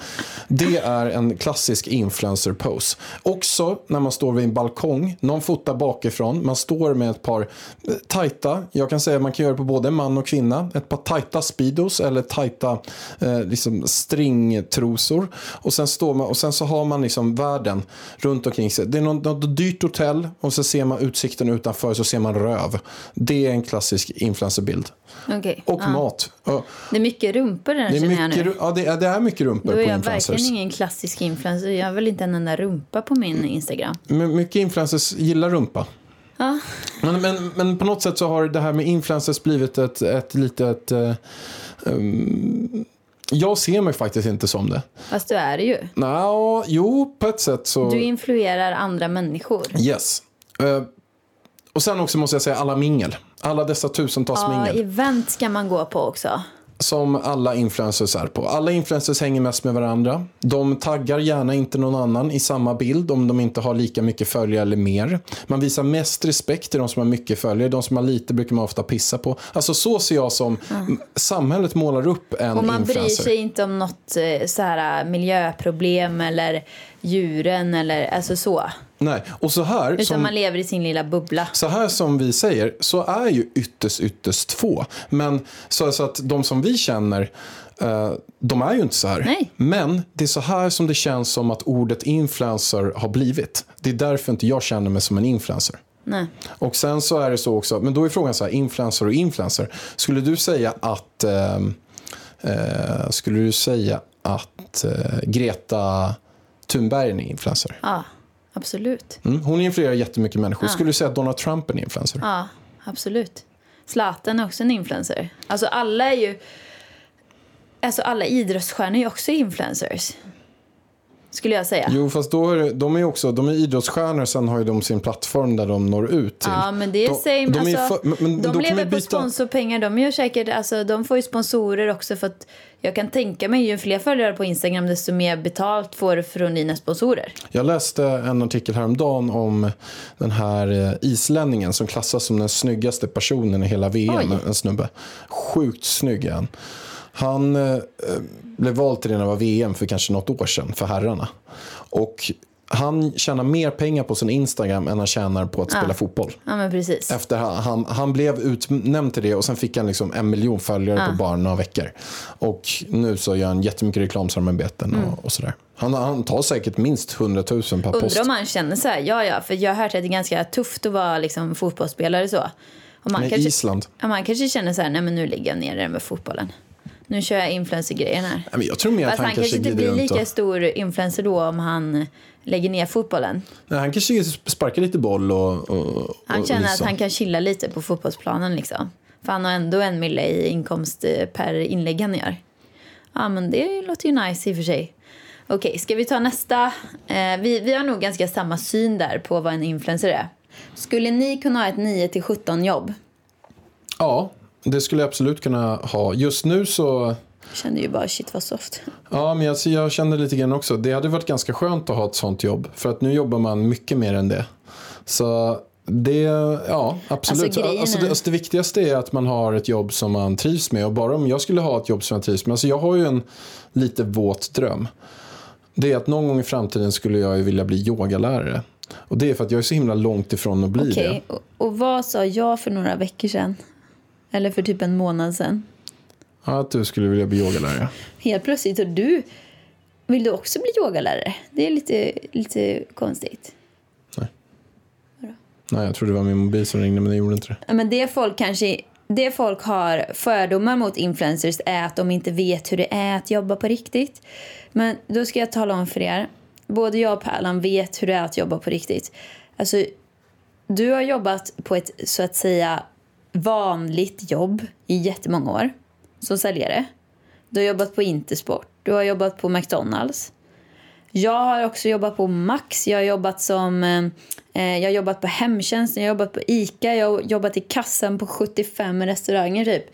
S3: Det är en klassisk influencer pose. Också när man står vid en balkong, någon fotar bakifrån, man står med ett par eh, tajta, jag kan säga att man kan göra det på både man och kvinna, ett par tajta speedos eller tajta eh, liksom stringtrosor och sen, står man, och sen så har man liksom världen runt omkring sig. Det är något, något dyrt hotell och så ser man utsikten utanför så ser man röv. Det är en klassisk influencerbild.
S2: Okej.
S3: Och
S2: ja.
S3: mat. Ja,
S2: Det är mycket rumpor där
S3: Det är,
S2: känner jag
S3: mycket,
S2: nu.
S3: ja, det, är, det är mycket rumpor
S2: Då
S3: på
S2: är jag
S3: influencers.
S2: verkligen ingen klassisk influencer. Jag har väl inte en enda rumpa på min Instagram.
S3: Men mycket influencers gillar rumpa.
S2: Ja.
S3: Men, men, men på något sätt så har det här med influencers blivit ett, ett litet... eh, um, jag ser mig faktiskt inte som det.
S2: Fast du är det ju.
S3: Nå, jo, på ett sätt så...
S2: Du influerar andra människor.
S3: Yes. Eh, och sen också måste jag säga alla mingel. Alla dessa tusentals
S2: Ja,
S3: mingel.
S2: event ska man gå på också.
S3: Som alla influencers är på. Alla influencers hänger mest med varandra. De taggar gärna inte någon annan i samma bild om de inte har lika mycket följare eller mer. Man visar mest respekt till de som har mycket följare. De som har lite brukar man ofta pissa på. Alltså så ser jag som samhället målar upp en
S2: Och man
S3: influencer.
S2: bryr sig inte om något eh, så här, miljöproblem eller djuren eller alltså så.
S3: Nej, och så här,
S2: Utan
S3: som,
S2: man lever i sin lilla bubbla.
S3: så här som vi säger så är ju ytterst, ytterst få. Men så, så att de som vi känner eh, de är ju inte så här.
S2: Nej.
S3: Men det är så här som det känns som att ordet influencer har blivit. Det är därför inte jag känner mig som en influencer.
S2: Nej.
S3: Och sen så är det så också, men då är frågan så här, influencer och influencer. Skulle du säga att, eh, eh, skulle du säga att eh, Greta Thunberg är en influencer?
S2: Ja, absolut.
S3: Mm, hon influerar jättemycket människor. Skulle du säga att Donald Trump är en influencer?
S2: Ja, absolut. Zlatan är också en influencer. Alltså alla är ju... Alltså alla idrottsstjärnor är också influencers. Skulle jag säga.
S3: Jo, fast då är de är också, de är idrottsstjärnor, sen har ju de sin plattform där de når ut till.
S2: Ja, men det är
S3: de,
S2: same.
S3: de, är
S2: alltså,
S3: för, men, men
S2: de lever på sponsorpengar. De, gör säkert, alltså, de får ju sponsorer också. för att Jag kan tänka mig, ju fler följare på Instagram desto mer betalt får du från dina sponsorer.
S3: Jag läste en artikel häromdagen om den här eh, islänningen som klassas som den snyggaste personen i hela VM.
S2: Oj.
S3: En snubbe. Sjukt snygg är han. Han eh, blev vald till det när det var VM för kanske något år sedan för herrarna. Och han tjänar mer pengar på sin Instagram än han tjänar på att spela fotboll.
S2: Ja, men precis.
S3: Efter han, han, han blev utnämnd till det och sen fick han liksom en miljon följare på bara några veckor. Och nu så gör han jättemycket reklamsamarbeten och, och sådär. Han, han tar säkert minst 100 000 per post.
S2: Undrar om man känner så här, ja ja, för jag har hört att det är ganska tufft att vara liksom, fotbollsspelare så. Och man,
S3: Men
S2: kanske,
S3: Island.
S2: ja, man kanske känner så här, nej men nu lägger jag ner det med fotbollen. Nu kör jag influencer-grejen här.
S3: Nej, men jag tror mer att han,
S2: han kanske inte blir lika
S3: och,
S2: stor influencer då om han lägger ner fotbollen.
S3: nej, Han kanske sparkar lite boll och... och
S2: Han
S3: och
S2: känner att
S3: liksom.
S2: han kan chilla lite på fotbollsplanen liksom. För han har ändå en mille i inkomst eh, per inlägg han gör. Ja men det låter ju nice i och för sig. Okej, ska vi ta nästa? Eh, vi, vi har nog ganska samma syn där på vad en influencer är. Skulle ni kunna ha ett 9 till 17 jobb?
S3: Ja, det skulle jag absolut kunna ha. Just nu så...
S2: Jag kände ju bara shit vad soft.
S3: Ja, men jag, jag kände lite grann också. Det hade varit ganska skönt att ha ett sånt jobb. För att nu jobbar man mycket mer än det. Så det, ja absolut.
S2: Alltså, grejen
S3: Alltså, det, alltså, det viktigaste är att man har ett jobb som man trivs med. Och bara om jag skulle ha ett jobb som jag trivs med. Alltså jag har ju en lite våt dröm. Det är att någon gång i framtiden skulle jag ju vilja bli yogalärare. Och det är för att jag är så himla långt ifrån att bli
S2: Okej,
S3: det.
S2: och, och vad sa jag för några veckor sedan? Eller för typ en månad sedan?
S3: Ja, att du skulle vilja bli yogalärare.
S2: Helt plötsligt, och du, vill du också bli yogalärare? Det är lite, lite konstigt.
S3: Nej, jag trodde det var min mobil som ringde men det gjorde inte det.
S2: Ja, Men det folk kanske det folk har fördomar mot influencers är att de inte vet hur det är att jobba på riktigt. Men då ska jag tala om för er. Både jag och Pärlan vet hur det är att jobba på riktigt. Alltså, du har jobbat på ett så att säga vanligt jobb i jättemånga år som säljare. Du har jobbat på Intersport, du har jobbat på McDonalds. Jag har också jobbat på Max, jag har jobbat som eh, eh jag har jobbat på hemtjänsten, jag har jobbat på ICA, jag har jobbat i kassan på 75 restauranger typ.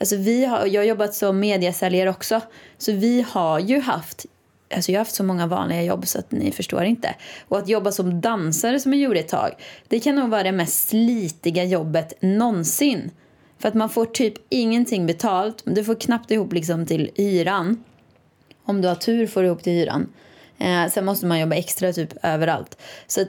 S2: Alltså vi har, jag har jobbat som mediasäljare också. Så vi har ju haft Alltså jag har haft så många vanliga jobb så att ni förstår inte. Och att jobba som dansare som jag gjorde ett tag, det kan nog vara det mest slitiga jobbet någonsin. För att man får typ ingenting betalt, du får knappt ihop liksom till hyran. Om du har tur får du ihop till hyran. Eh, sen måste man jobba extra typ överallt. Så att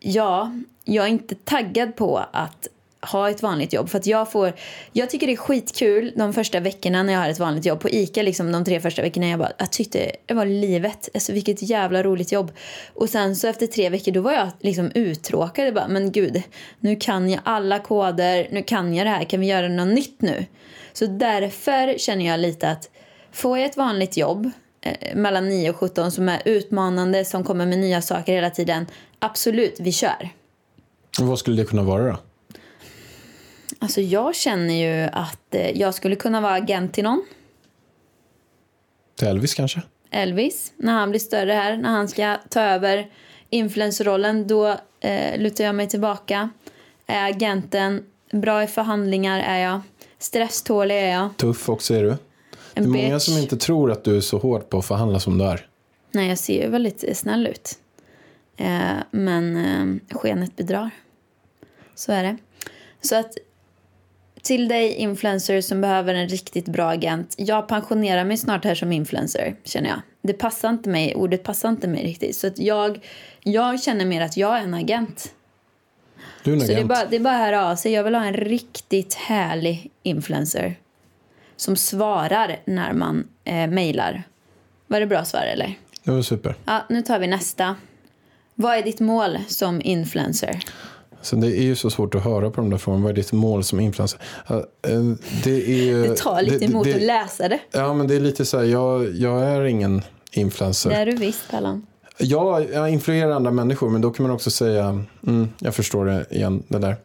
S2: ja, jag är inte taggad på att ha ett vanligt jobb. För att jag får, jag tycker det är skitkul de första veckorna när jag har ett vanligt jobb. På ICA liksom de tre första veckorna jag bara, jag tyckte det var livet. Alltså vilket jävla roligt jobb. Och sen så efter tre veckor då var jag liksom uttråkad. Jag bara, men gud, nu kan jag alla koder, nu kan jag det här, kan vi göra något nytt nu? Så därför känner jag lite att får jag ett vanligt jobb eh, mellan 9 och 17 som är utmanande, som kommer med nya saker hela tiden. Absolut, vi kör.
S3: Och vad skulle det kunna vara då?
S2: Alltså jag känner ju att eh, jag skulle kunna vara agent till någon.
S3: Till Elvis kanske?
S2: Elvis, när han blir större här, när han ska ta över influencerrollen, då eh, lutar jag mig tillbaka. Är agenten, bra i förhandlingar är jag, stresstålig är jag.
S3: Tuff också är du. Det är
S2: En
S3: många
S2: bitch.
S3: som inte tror att du är så hård på att förhandla som du är.
S2: Nej, jag ser ju väldigt snäll ut. Eh, men eh, skenet bedrar. Så är det. Så att till dig influencer som behöver en riktigt bra agent. Jag pensionerar mig snart här som influencer, känner jag. Det passar inte mig, ordet passar inte mig riktigt. Så att jag, jag känner mer att jag är en agent.
S3: Du är en
S2: Så det är,
S3: agent.
S2: bara, det är bara höra av sig. Jag vill ha en riktigt härlig influencer. Som svarar när man eh, mejlar. Var det bra svar eller?
S3: Det var super.
S2: Ja, nu tar vi nästa. Vad är ditt mål som influencer?
S3: Så det är ju så svårt att höra på de där frågorna. Vad är ditt mål som influencer? Eh, Det, är, ju-
S2: Det tar lite
S3: det-
S2: emot
S3: det-
S2: att läsa det.
S3: Ja, men det är lite så här, jag, jag är ingen influencer.
S2: Det är du visst, Pallan.
S3: Ja, jag influerar andra människor, men då kan man också säga, mm, jag förstår det igen, det där.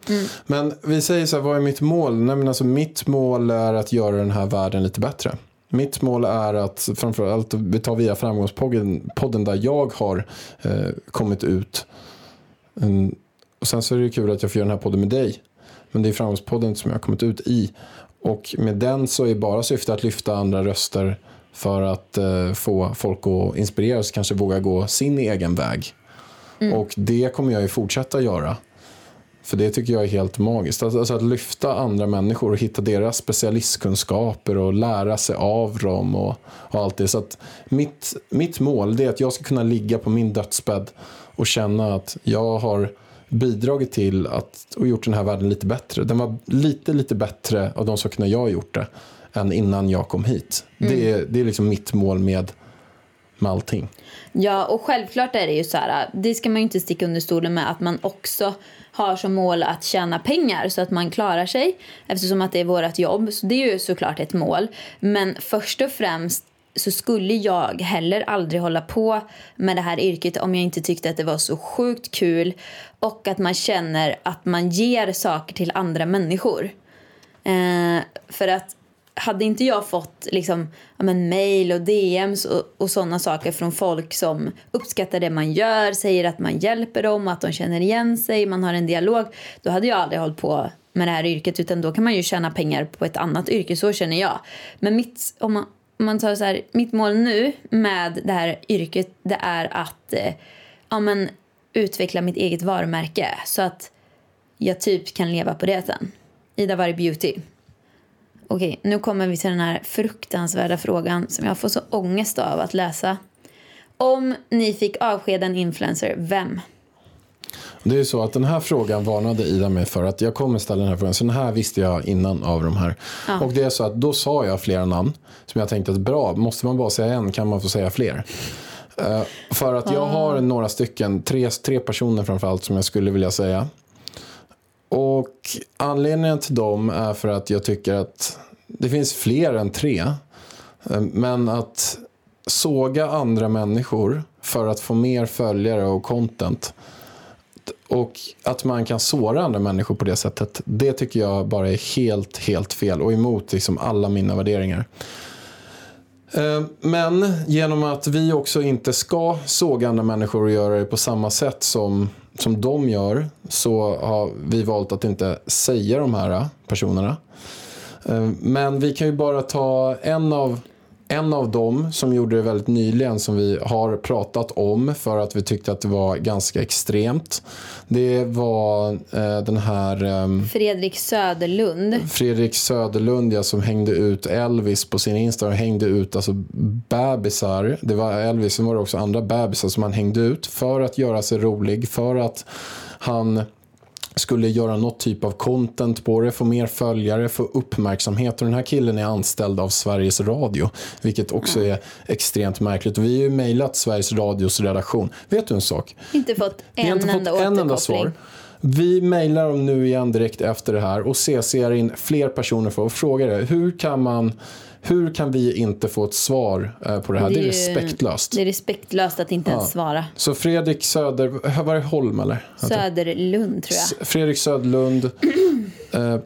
S3: Men vi säger så här, vad är mitt mål? Nej, men alltså, mitt mål är att göra den här världen lite bättre. Mitt mål är att, framförallt, vi tar via framgångspodden podden där jag har eh, kommit ut. Mm, och sen så är det kul att jag får göra den här podden med dig. Men det är framgångspodden som jag har kommit ut i. Och med den så är bara syftet att lyfta andra röster för att eh, få folk att inspireras kanske våga gå sin egen väg. Och det kommer jag ju fortsätta göra. För det tycker jag är helt magiskt. Alltså, att lyfta andra människor och hitta deras specialistkunskaper och lära sig av dem och, och allt det. Så att mitt, mitt mål är att jag ska kunna ligga på min dödsbädd och känna att jag har bidragit till att, och gjort den här världen lite bättre. Den var lite, lite bättre av de sakerna jag har gjort det än innan jag kom hit. Det, är, det är liksom mitt mål med, med allting.
S2: Ja, och självklart är det ju så här, det ska man ju inte sticka under stolen med att man också har som mål att tjäna pengar så att man klarar sig eftersom att det är vårt jobb. Så det är ju såklart ett mål. Men först och främst så skulle jag heller aldrig hålla på med det här yrket om jag inte tyckte att det var så sjukt kul och att man känner att man ger saker till andra människor. Eh, för att hade inte jag fått liksom, ja, men mail och DMs och, och sådana saker från folk som uppskattar det man gör, säger att man hjälper dem, att de känner igen sig, man har en dialog, då hade jag aldrig hållit på med det här yrket utan då kan man ju tjäna pengar på ett annat yrke, så känner jag. Men mitt, om man, man tar så här, mitt mål nu med det här yrket det är att eh, ja, men, utveckla mitt eget varumärke så att jag typ kan leva på det sen. Ida Varg Beauty. Okej, nu kommer vi till den här fruktansvärda frågan som jag får så ångest av att läsa. Om ni fick avskeda en influencer, vem?
S3: Det är så att den här frågan varnade Ida mig för att jag kommer ställa den här frågan. Så den här visste jag innan av de här. Och det är så att då sa jag flera namn som jag tänkte att bra, måste man bara säga en kan man få säga fler. Eh, för att jag har några stycken, tre, tre personer framförallt som jag skulle vilja säga. Och anledningen till dem är för att jag tycker att det finns fler än tre. Eh, Men att såga andra människor för att få mer följare och content och att man kan såra andra människor på det sättet, det tycker jag bara är helt, helt fel och emot liksom alla mina värderingar. Eh, men genom att vi också inte ska såga andra människor och göra det på samma sätt som, som de gör så har vi valt att inte säga de här personerna. Eh, men vi kan ju bara ta en av, en av dem som gjorde det väldigt nyligen som vi har pratat om för att vi tyckte att det var ganska extremt. Det var eh, den här ehm,
S2: Fredrik Söderlund.
S3: Fredrik Söderlund ja, som hängde ut Elvis på sin Instagram. Hängde ut alltså bebisar. Det var Elvis, sen var det också andra bebisar som han hängde ut för att göra sig rolig. För att han skulle göra något typ av content på det, få mer följare, få uppmärksamhet. Och den här killen är anställd av Sveriges Radio, vilket också är extremt märkligt. Och vi har ju mejlat Sveriges Radios redaktion. Vet du en sak?
S2: Inte fått
S3: Vi har
S2: en
S3: inte
S2: enda
S3: fått en enda svar. Vi mejlar dem nu igen direkt efter det här och CCar in fler personer för att fråga det. Hur kan, man, hur kan vi inte få ett svar eh, på det här? Det är,
S2: ju-
S3: respektlöst.
S2: Det är respektlöst att inte ens svara.
S3: Så Fredrik Söder... Var det Holm eller?
S2: Söderlund tror jag.
S3: Fredrik Söderlund. eh,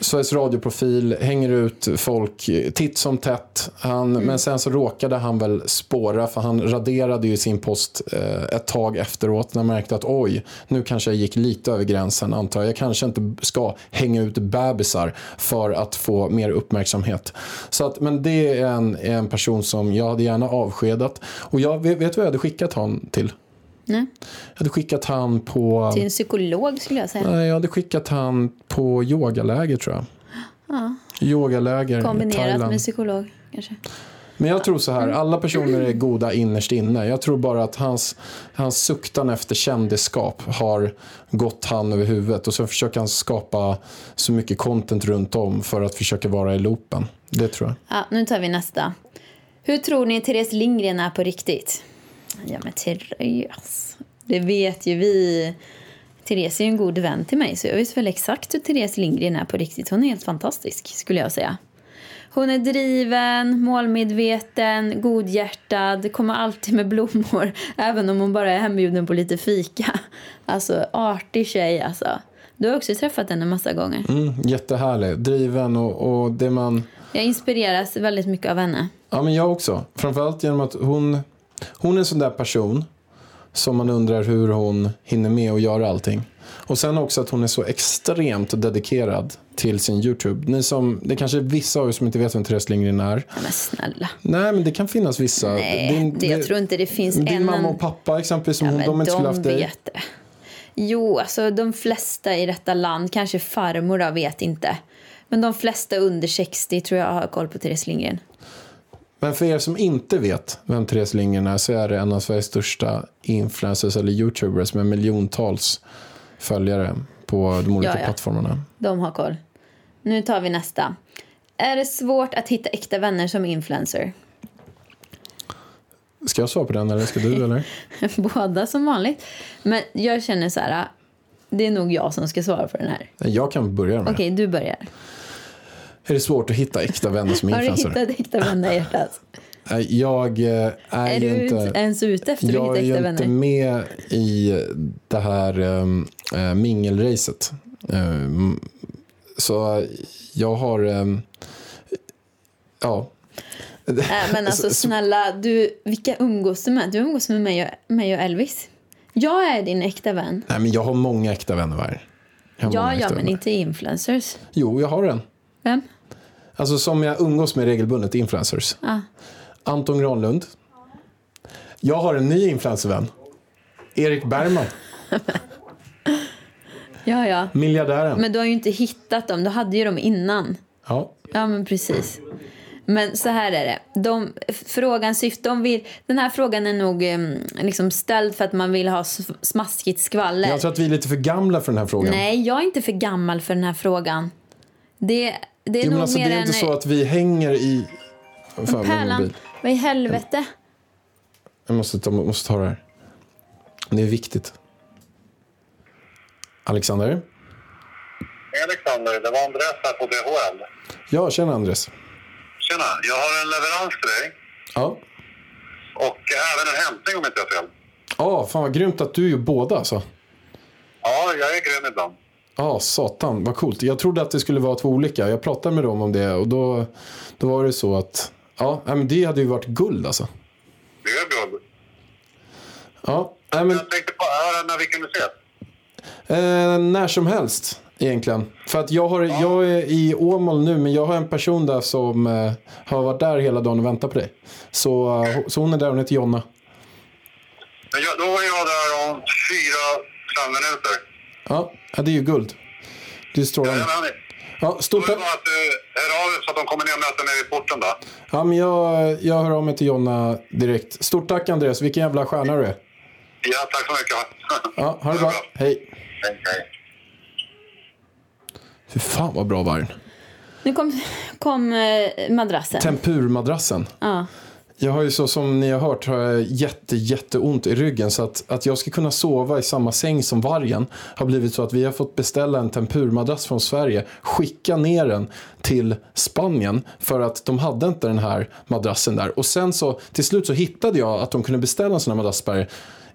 S3: Sveriges radioprofil, hänger ut folk titt som tätt. Han,
S2: Mm.
S3: Men sen så råkade han väl spåra för han raderade ju sin post eh, ett tag efteråt när han märkte att oj, nu kanske jag gick lite över gränsen antar jag. Jag kanske inte ska hänga ut bebisar för att få mer uppmärksamhet. Så att, men det är en, en person som jag hade gärna avskedat. Och jag vet, vet vad jag hade skickat han till?
S2: Nej.
S3: Jag hade skickat han på...
S2: Till en psykolog skulle jag säga.
S3: Nej, jag hade skickat han på yogaläger tror jag. Yogaläger i
S2: Kombinerat
S3: Thailand.
S2: med psykolog kanske.
S3: Men jag tror så här, alla personer är goda innerst inne. Jag tror bara att hans, hans suktan efter kändisskap har gått han över huvudet. Och så försöker han skapa så mycket content runt om för att försöka vara i loopen. Det tror jag.
S2: Ja, nu tar vi nästa. Hur tror ni Therese Lindgren är på riktigt? Ja, men Therese. Det vet ju vi. Therese är ju en god vän till mig så jag vet väl exakt hur Therese Lindgren är på riktigt. Hon är helt fantastisk skulle jag säga. Hon är driven, målmedveten, godhjärtad, kommer alltid med blommor även om hon bara är hembjuden på lite fika. Alltså artig tjej alltså. Du har också träffat henne massa gånger.
S3: Mm, jättehärlig, driven och, och det man...
S2: Jag inspireras väldigt mycket av henne.
S3: Ja, men jag också. Framförallt genom att hon, hon är en sån där person som man undrar hur hon hinner med att göra allting. Och sen också att hon är så extremt dedikerad till sin YouTube. Ni som, det kanske är vissa av er som inte vet vem Therese Lindgren är.
S2: Nej, men snälla.
S3: Nej, men det kan finnas vissa.
S2: Nej,
S3: Din-
S2: det, jag tror inte det finns
S3: Din
S2: en...
S3: mamma och pappa exempelvis, som
S2: ja,
S3: hon, de inte skulle haft dig.
S2: vet det. Jo, alltså de flesta i detta land, kanske farmor då, vet inte. Men de flesta under 60 tror jag har koll på Therese Lindgren.
S3: Men för er som inte vet vem Therese Lindgren är så är det en av Sveriges största influencers eller YouTubers med miljontals följare på de olika
S2: Ja, ja.
S3: plattformarna.
S2: De har koll. Nu tar vi nästa. Är det svårt att hitta äkta vänner som influencer?
S3: Ska jag svara på den eller ska du? Eller?
S2: Båda som vanligt. Men jag känner så här, det är nog jag som ska svara på den här.
S3: Jag kan börja med
S2: Okej, du börjar.
S3: Är det svårt att hitta äkta vänner som
S2: Har du
S3: influencer?
S2: hittat äkta vänner hjärtat?
S3: Nej, Jag eh, är,
S2: Är du
S3: inte...
S2: ens ute efter att
S3: Jag är
S2: hitta äkta
S3: ju inte
S2: vänner?
S3: med i det här uh, mingelracet. Um, så jag har... Um, ja.
S2: Nej, men alltså
S3: Så- så-
S2: snälla, du, vilka umgås du med? Du umgås med mig och, mig och Elvis. Jag är din äkta vän.
S3: Nej, men jag har många äkta vänner. Var. Jag
S2: Ja, ja, men
S3: vänner.
S2: inte influencers.
S3: Jo, jag har en.
S2: Vem?
S3: Alltså som jag umgås med regelbundet, influencers.
S2: Ja.
S3: Anton Granlund. Jag har en ny influencervän. Erik Bergman,
S2: Ja, ja.
S3: miljardären.
S2: Men du har ju inte hittat dem. Du hade ju dem innan.
S3: Ja.
S2: Ja, men precis. Men så här är det. De, frågan syft, de vill, den här frågan är nog liksom ställd för att man vill ha smaskigt skvaller.
S3: Jag tror att vi är lite för gamla för den här frågan.
S2: Nej, jag är inte för gammal för den här frågan. Det, det är
S3: Jo,
S2: nog
S3: alltså, det
S2: mer
S3: är
S2: en...
S3: inte så att vi hänger i... Fan,
S2: Pärlan, vad i helvete?
S3: Jag måste ta, måste ta det här. Det är viktigt. Alexander?
S5: Hej Alexander, det var Andreas här på DHL.
S3: Ja, tjena Andres.
S5: Tjena, jag har en leverans till dig
S3: Ja.
S5: och även en hämtning om inte jag fel.
S3: Ja, fan vad grymt att du gör båda alltså.
S5: Ja, jag är grön ibland.
S3: Ja, satan, vad coolt. Jag trodde att det skulle vara två olika. Jag pratade med dem om det och då, då var det så att, ja, men det hade ju varit guld alltså.
S5: Det är guld.
S3: Ja, men,
S5: Jag tänkte på ören när vi kunde ses.
S3: eh, när som helst egentligen. För att jag, har, jag är i Åmål nu, men jag har en person där som eh, har varit där hela dagen och väntat på dig. Så, eh, så hon är där, hon heter Jonna.
S5: Jag, då är jag där om fyra, fem minuter.
S3: Ja, ja, det är ju guld. Det är strålande. Ja, stort tack.
S5: bara att du hör av så att de kommer ner och möter mig vid porten då.
S3: Ja, men jag, jag hör av mig till Jonna direkt. Stort tack Andreas, vilken jävla stjärna du är.
S5: Ja, tack så mycket.
S3: Ja, ha det bra. Hej.
S5: Hej, hej.
S3: Fy fan vad bra vargen.
S2: Nu kom, kom eh, madrassen.
S3: Tempurmadrassen.
S2: ja.
S3: Jag har ju så som ni har hört har jag jätte, jätteont i ryggen så att, att jag ska kunna sova i samma säng som vargen har blivit så att vi har fått beställa en tempurmadrass från Sverige, skicka ner den till Spanien för att de hade inte den här madrassen där. Och sen så till slut så hittade jag att de kunde beställa en sån här madrass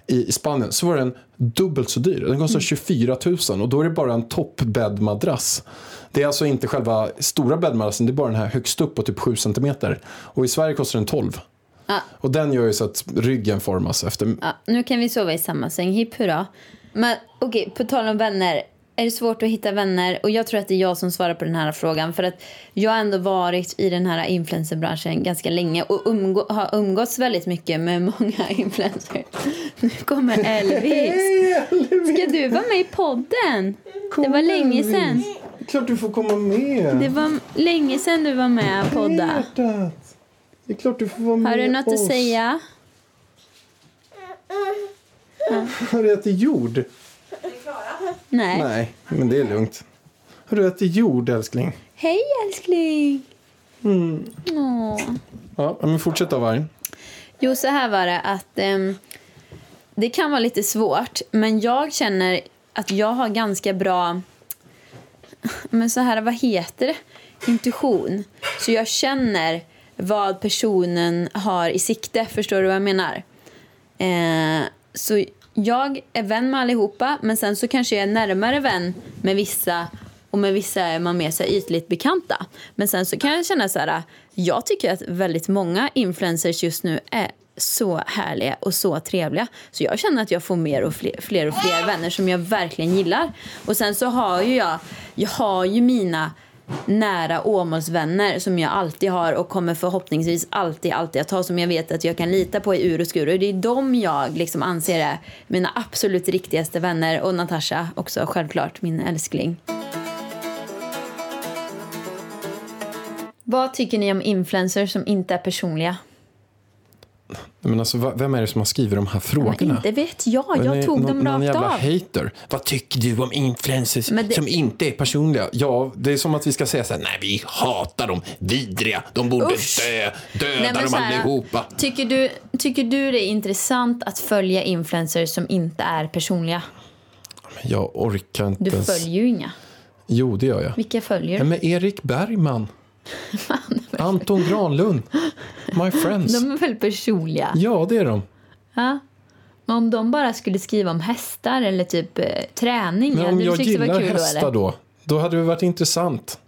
S3: i Spanien så var den dubbelt så dyr. Den kostar 24 000 och då är det bara en toppbäddmadrass. Det är alltså inte själva stora bäddmadrassen, det är bara den här högst upp på typ 7 cm. Och i Sverige kostar den 12.
S2: Ja.
S3: Och den gör ju så att ryggen formas efter...
S2: Ja, nu kan vi sova i samma säng. Hipp hurra. Men okej, på tal om vänner. Är det svårt att hitta vänner? Och jag tror att det är jag som svarar på den här frågan. För att jag har ändå varit i den här influencerbranschen ganska länge och umgå, har umgåtts väldigt mycket med många influencers. Nu kommer Elvis. Ska du vara med i podden? Det var länge sedan.
S3: Klart du får komma med.
S2: Det var länge sedan du var med och podda.
S3: Det är klart du får vara med
S2: Har du något att säga?
S3: Har du ätit jord?
S2: Nej.
S3: Nej, men det är lugnt. Har du ätit jord älskling?
S2: Hej älskling. Åh.
S3: Ja, men fortsätt då vargen.
S2: Jo, så här var det att ehm, det kan vara lite svårt, men jag känner att jag har ganska bra, men så här, vad heter det? Intuition. Så jag känner vad personen har i sikte, förstår du vad jag menar? Eh, så jag är vän med allihopa, men sen så kanske jag är närmare vän med vissa och med vissa är man mer så här ytligt bekanta. Men sen så kan jag känna så här, jag tycker att väldigt många influencers just nu är så härliga och så trevliga. Så jag känner att jag får mer och fler, fler och fler vänner som jag verkligen gillar. Och sen så har ju jag, jag har ju mina nära Åmålsvänner som jag alltid har och kommer förhoppningsvis alltid, alltid att ha som jag vet att jag kan lita på i ur och skur. Och det är de jag liksom anser är mina absolut riktigaste vänner. Och Natasha också, självklart, min älskling. Vad tycker ni om influencers som inte är personliga?
S3: Men alltså, vem är det som har skrivit de här
S2: Men
S3: frågorna?
S2: inte vet jag,
S3: Men
S2: jag tog
S3: någon,
S2: dem
S3: någon
S2: rakt
S3: jävla
S2: av.
S3: hater. Vad tycker du om influencers
S2: Men det-
S3: som inte är personliga? Ja, det är som att vi ska säga så här, nej vi hatar dem, vidriga, de borde
S2: Usch.
S3: dö, döda
S2: Nej, men
S3: dem
S2: här,
S3: allihopa.
S2: Tycker du, tycker du det är intressant att följa influencers som inte är personliga?
S3: Jag orkar inte
S2: Du följer ju inga.
S3: Jo, det gör jag.
S2: Vilka följer du?
S3: men Erik Bergman. Anton Granlund. My friends.
S2: De är väl personliga?
S3: Ja, det är de.
S2: Ja. Men om de bara skulle skriva om hästar eller typ eh, träning,
S3: Men
S2: hade
S3: om
S2: du
S3: jag
S2: tyckt det var
S3: gillar
S2: kul då
S3: hästar
S2: eller?
S3: då, då hade det varit intressant.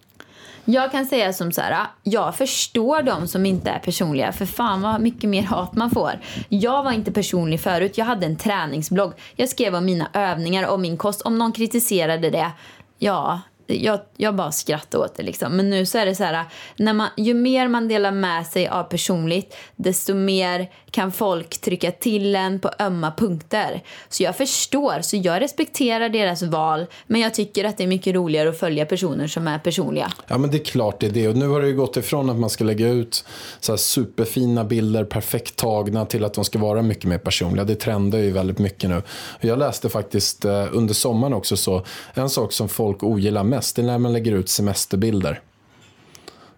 S2: Jag kan säga som så här, jag förstår de som inte är personliga, för fan vad mycket mer hat man får. Jag var inte personlig förut, jag hade en träningsblogg. Jag skrev om mina övningar och min kost. Om någon kritiserade det, ja, jag, jag bara skrattade åt det liksom. Men nu så är det så här, när man, ju mer man delar med sig av personligt, desto mer kan folk trycka till en på ömma punkter. Så jag förstår, så jag respekterar deras val, men jag tycker att det är mycket roligare att följa personer som är personliga.
S3: Ja men det är klart det är det. Och nu har det ju gått ifrån att man ska lägga ut så här superfina bilder, perfekt tagna till att de ska vara mycket mer personliga. Det trendar ju väldigt mycket nu. Och jag läste faktiskt eh, under sommaren också så en sak som folk ogillar mest det är när man lägger ut semesterbilder.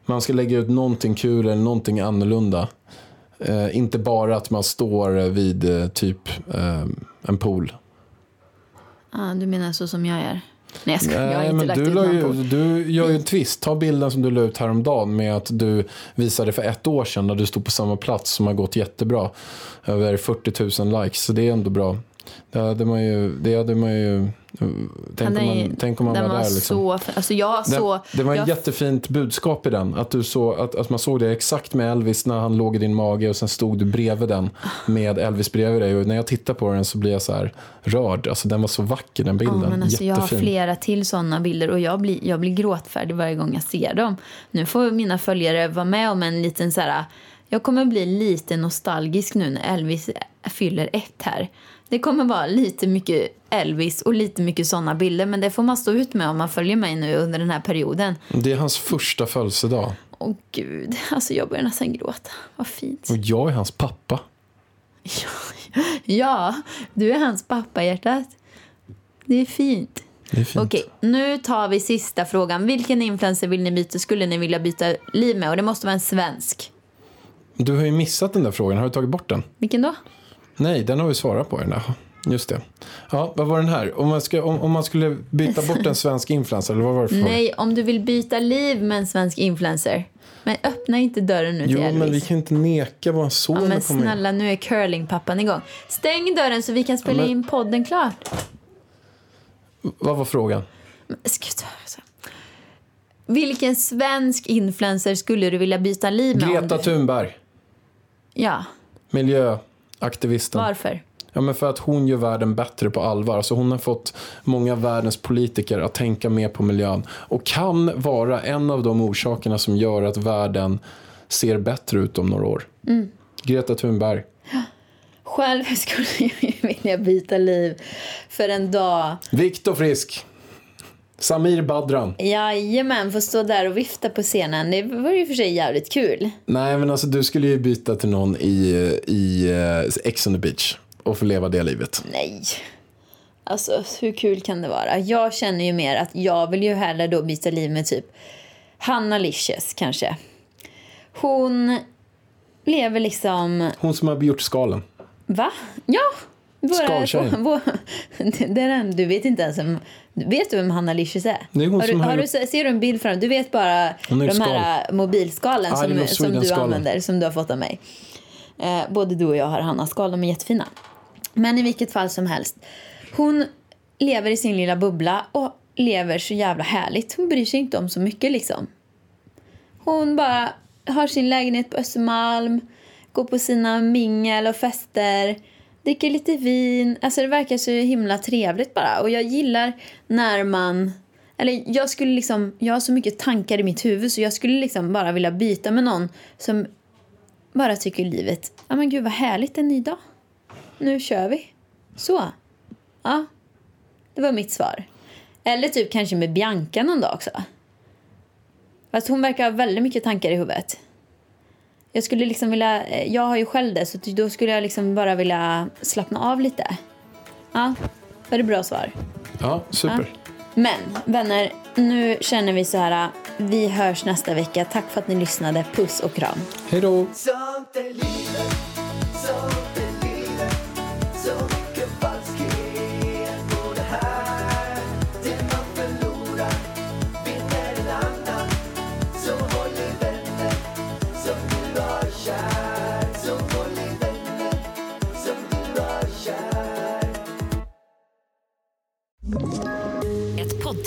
S3: Man ska lägga ut någonting kul eller någonting annorlunda. Eh, inte bara att man står vid eh, typ eh, en pool.
S2: Ah, du menar så som jag är? Nej, jag, ska, jag har
S3: Nej,
S2: inte
S3: men
S2: lagt
S3: du,
S2: ut någon
S3: ju,
S2: på.
S3: du gör ju en twist. Ta bilden som du la ut häromdagen med att du visade för ett år sedan när du stod på samma plats som har gått jättebra. Över 40 000 likes, så det är ändå bra. Det hade man ju... Det hade man ju tänk, om man, tänk om man var,
S2: var
S3: där. Liksom.
S2: så... fin. Alltså jag
S3: Den,
S2: så...
S3: det var ett jättefint budskap i den. Att, du så, att, att man såg det exakt med Elvis när han låg i din mage och sen stod du bredvid den med Elvis bredvid dig. Och när jag tittar på den så blir jag så här rörd. Alltså den var så vacker den bilden.
S2: Ja, men alltså, jag har flera till sådana bilder och jag blir, jag blir gråtfärdig varje gång jag ser dem. Nu får mina följare vara med om en liten så här... Jag kommer bli lite nostalgisk nu när Elvis fyller ett här. Det kommer vara lite mycket Elvis och lite mycket sådana bilder men det får man stå ut med om man följer mig nu under den här perioden.
S3: Det är hans första födelsedag.
S2: Åh gud, alltså jag börjar nästan gråta. Vad fint.
S3: Och jag är hans pappa.
S2: Ja, du är hans pappa hjärtat. Det är fint.
S3: Det är fint.
S2: Okej, nu tar vi sista frågan. Vilken influencer vill ni byta, skulle ni vilja byta liv med? Och det måste vara en svensk.
S3: Du har ju missat den där frågan. Har du tagit bort den?
S2: Vilken då?
S3: Nej, den har vi svarat på. Den där. Just det. Ja, vad var den här? Om man, ska, om, om man skulle byta bort en svensk influencer, eller vad var det för?
S2: Nej, om du vill byta liv med en svensk influencer. Men öppna inte dörren nu till
S3: Jo,
S2: Elvis.
S3: men vi kan inte neka vår son
S2: Ja, men
S3: in.
S2: snälla, nu är curlingpappan igång. Stäng dörren så vi kan spela
S3: Ja, men-
S2: in podden klart.
S3: Vad var frågan?
S2: Men, ta- alltså. Vilken svensk influencer skulle du vilja byta liv med?
S3: Greta
S2: du...
S3: Thunberg,
S2: Ja,
S3: miljöaktivisten.
S2: varför?
S3: Ja, men för att hon gör världen bättre på allvar. Alltså hon har fått många av världens politiker att tänka mer på miljön. Och kan vara en av de orsakerna som gör att världen ser bättre ut om några år.
S2: Mm.
S3: Greta Thunberg.
S2: Själv skulle jag vilja byta liv för en dag.
S3: Viktor Frisk. Samir Badran.
S2: Jajamän, få stå där och vifta på scenen. Det var ju för sig jävligt kul.
S3: Nej, men alltså du skulle ju byta till någon i, i uh, Ex on the beach och få leva det livet.
S2: Nej. Alltså, hur kul kan det vara? Jag känner ju mer att jag vill ju hellre då byta liv med typ Hanna Licious kanske. Hon lever liksom...
S3: Hon som har gjort skalen.
S2: Va? Ja! Våra, vår, det är den, du vet inte ens om... Vet du vem Hanna Licious är?
S3: Det är hon
S2: har du,
S3: som har
S2: du, ser du en bild fram? Du vet bara de här mobilskalen som, som du använder, som du har fått av mig. Eh, både du och jag har Hannas skal, de är jättefina. Men i vilket fall som helst. Hon lever i sin lilla bubbla och lever så jävla härligt. Hon bryr sig inte om så mycket liksom. Hon bara har sin lägenhet på Östermalm, går på sina mingel och fester, dricker lite vin. Alltså det verkar så himla trevligt bara. Och jag gillar när man... Eller jag skulle liksom... Jag har så mycket tankar i mitt huvud så jag skulle liksom bara vilja byta med någon som bara tycker livet... Ja men gud vad härligt, en ny dag. Nu kör vi. Så. Ja. Det var mitt svar. Eller typ kanske med Bianca någon dag också. Fast hon verkar ha väldigt mycket tankar i huvudet. Jag skulle liksom vilja, eh, jag har ju själv det så då skulle jag liksom bara vilja slappna av lite. Ja, var det bra svar?
S3: Ja, super.
S2: Men vänner, nu känner vi så här. Vi hörs nästa vecka. Tack för att ni lyssnade. Puss och kram.
S3: Hej då!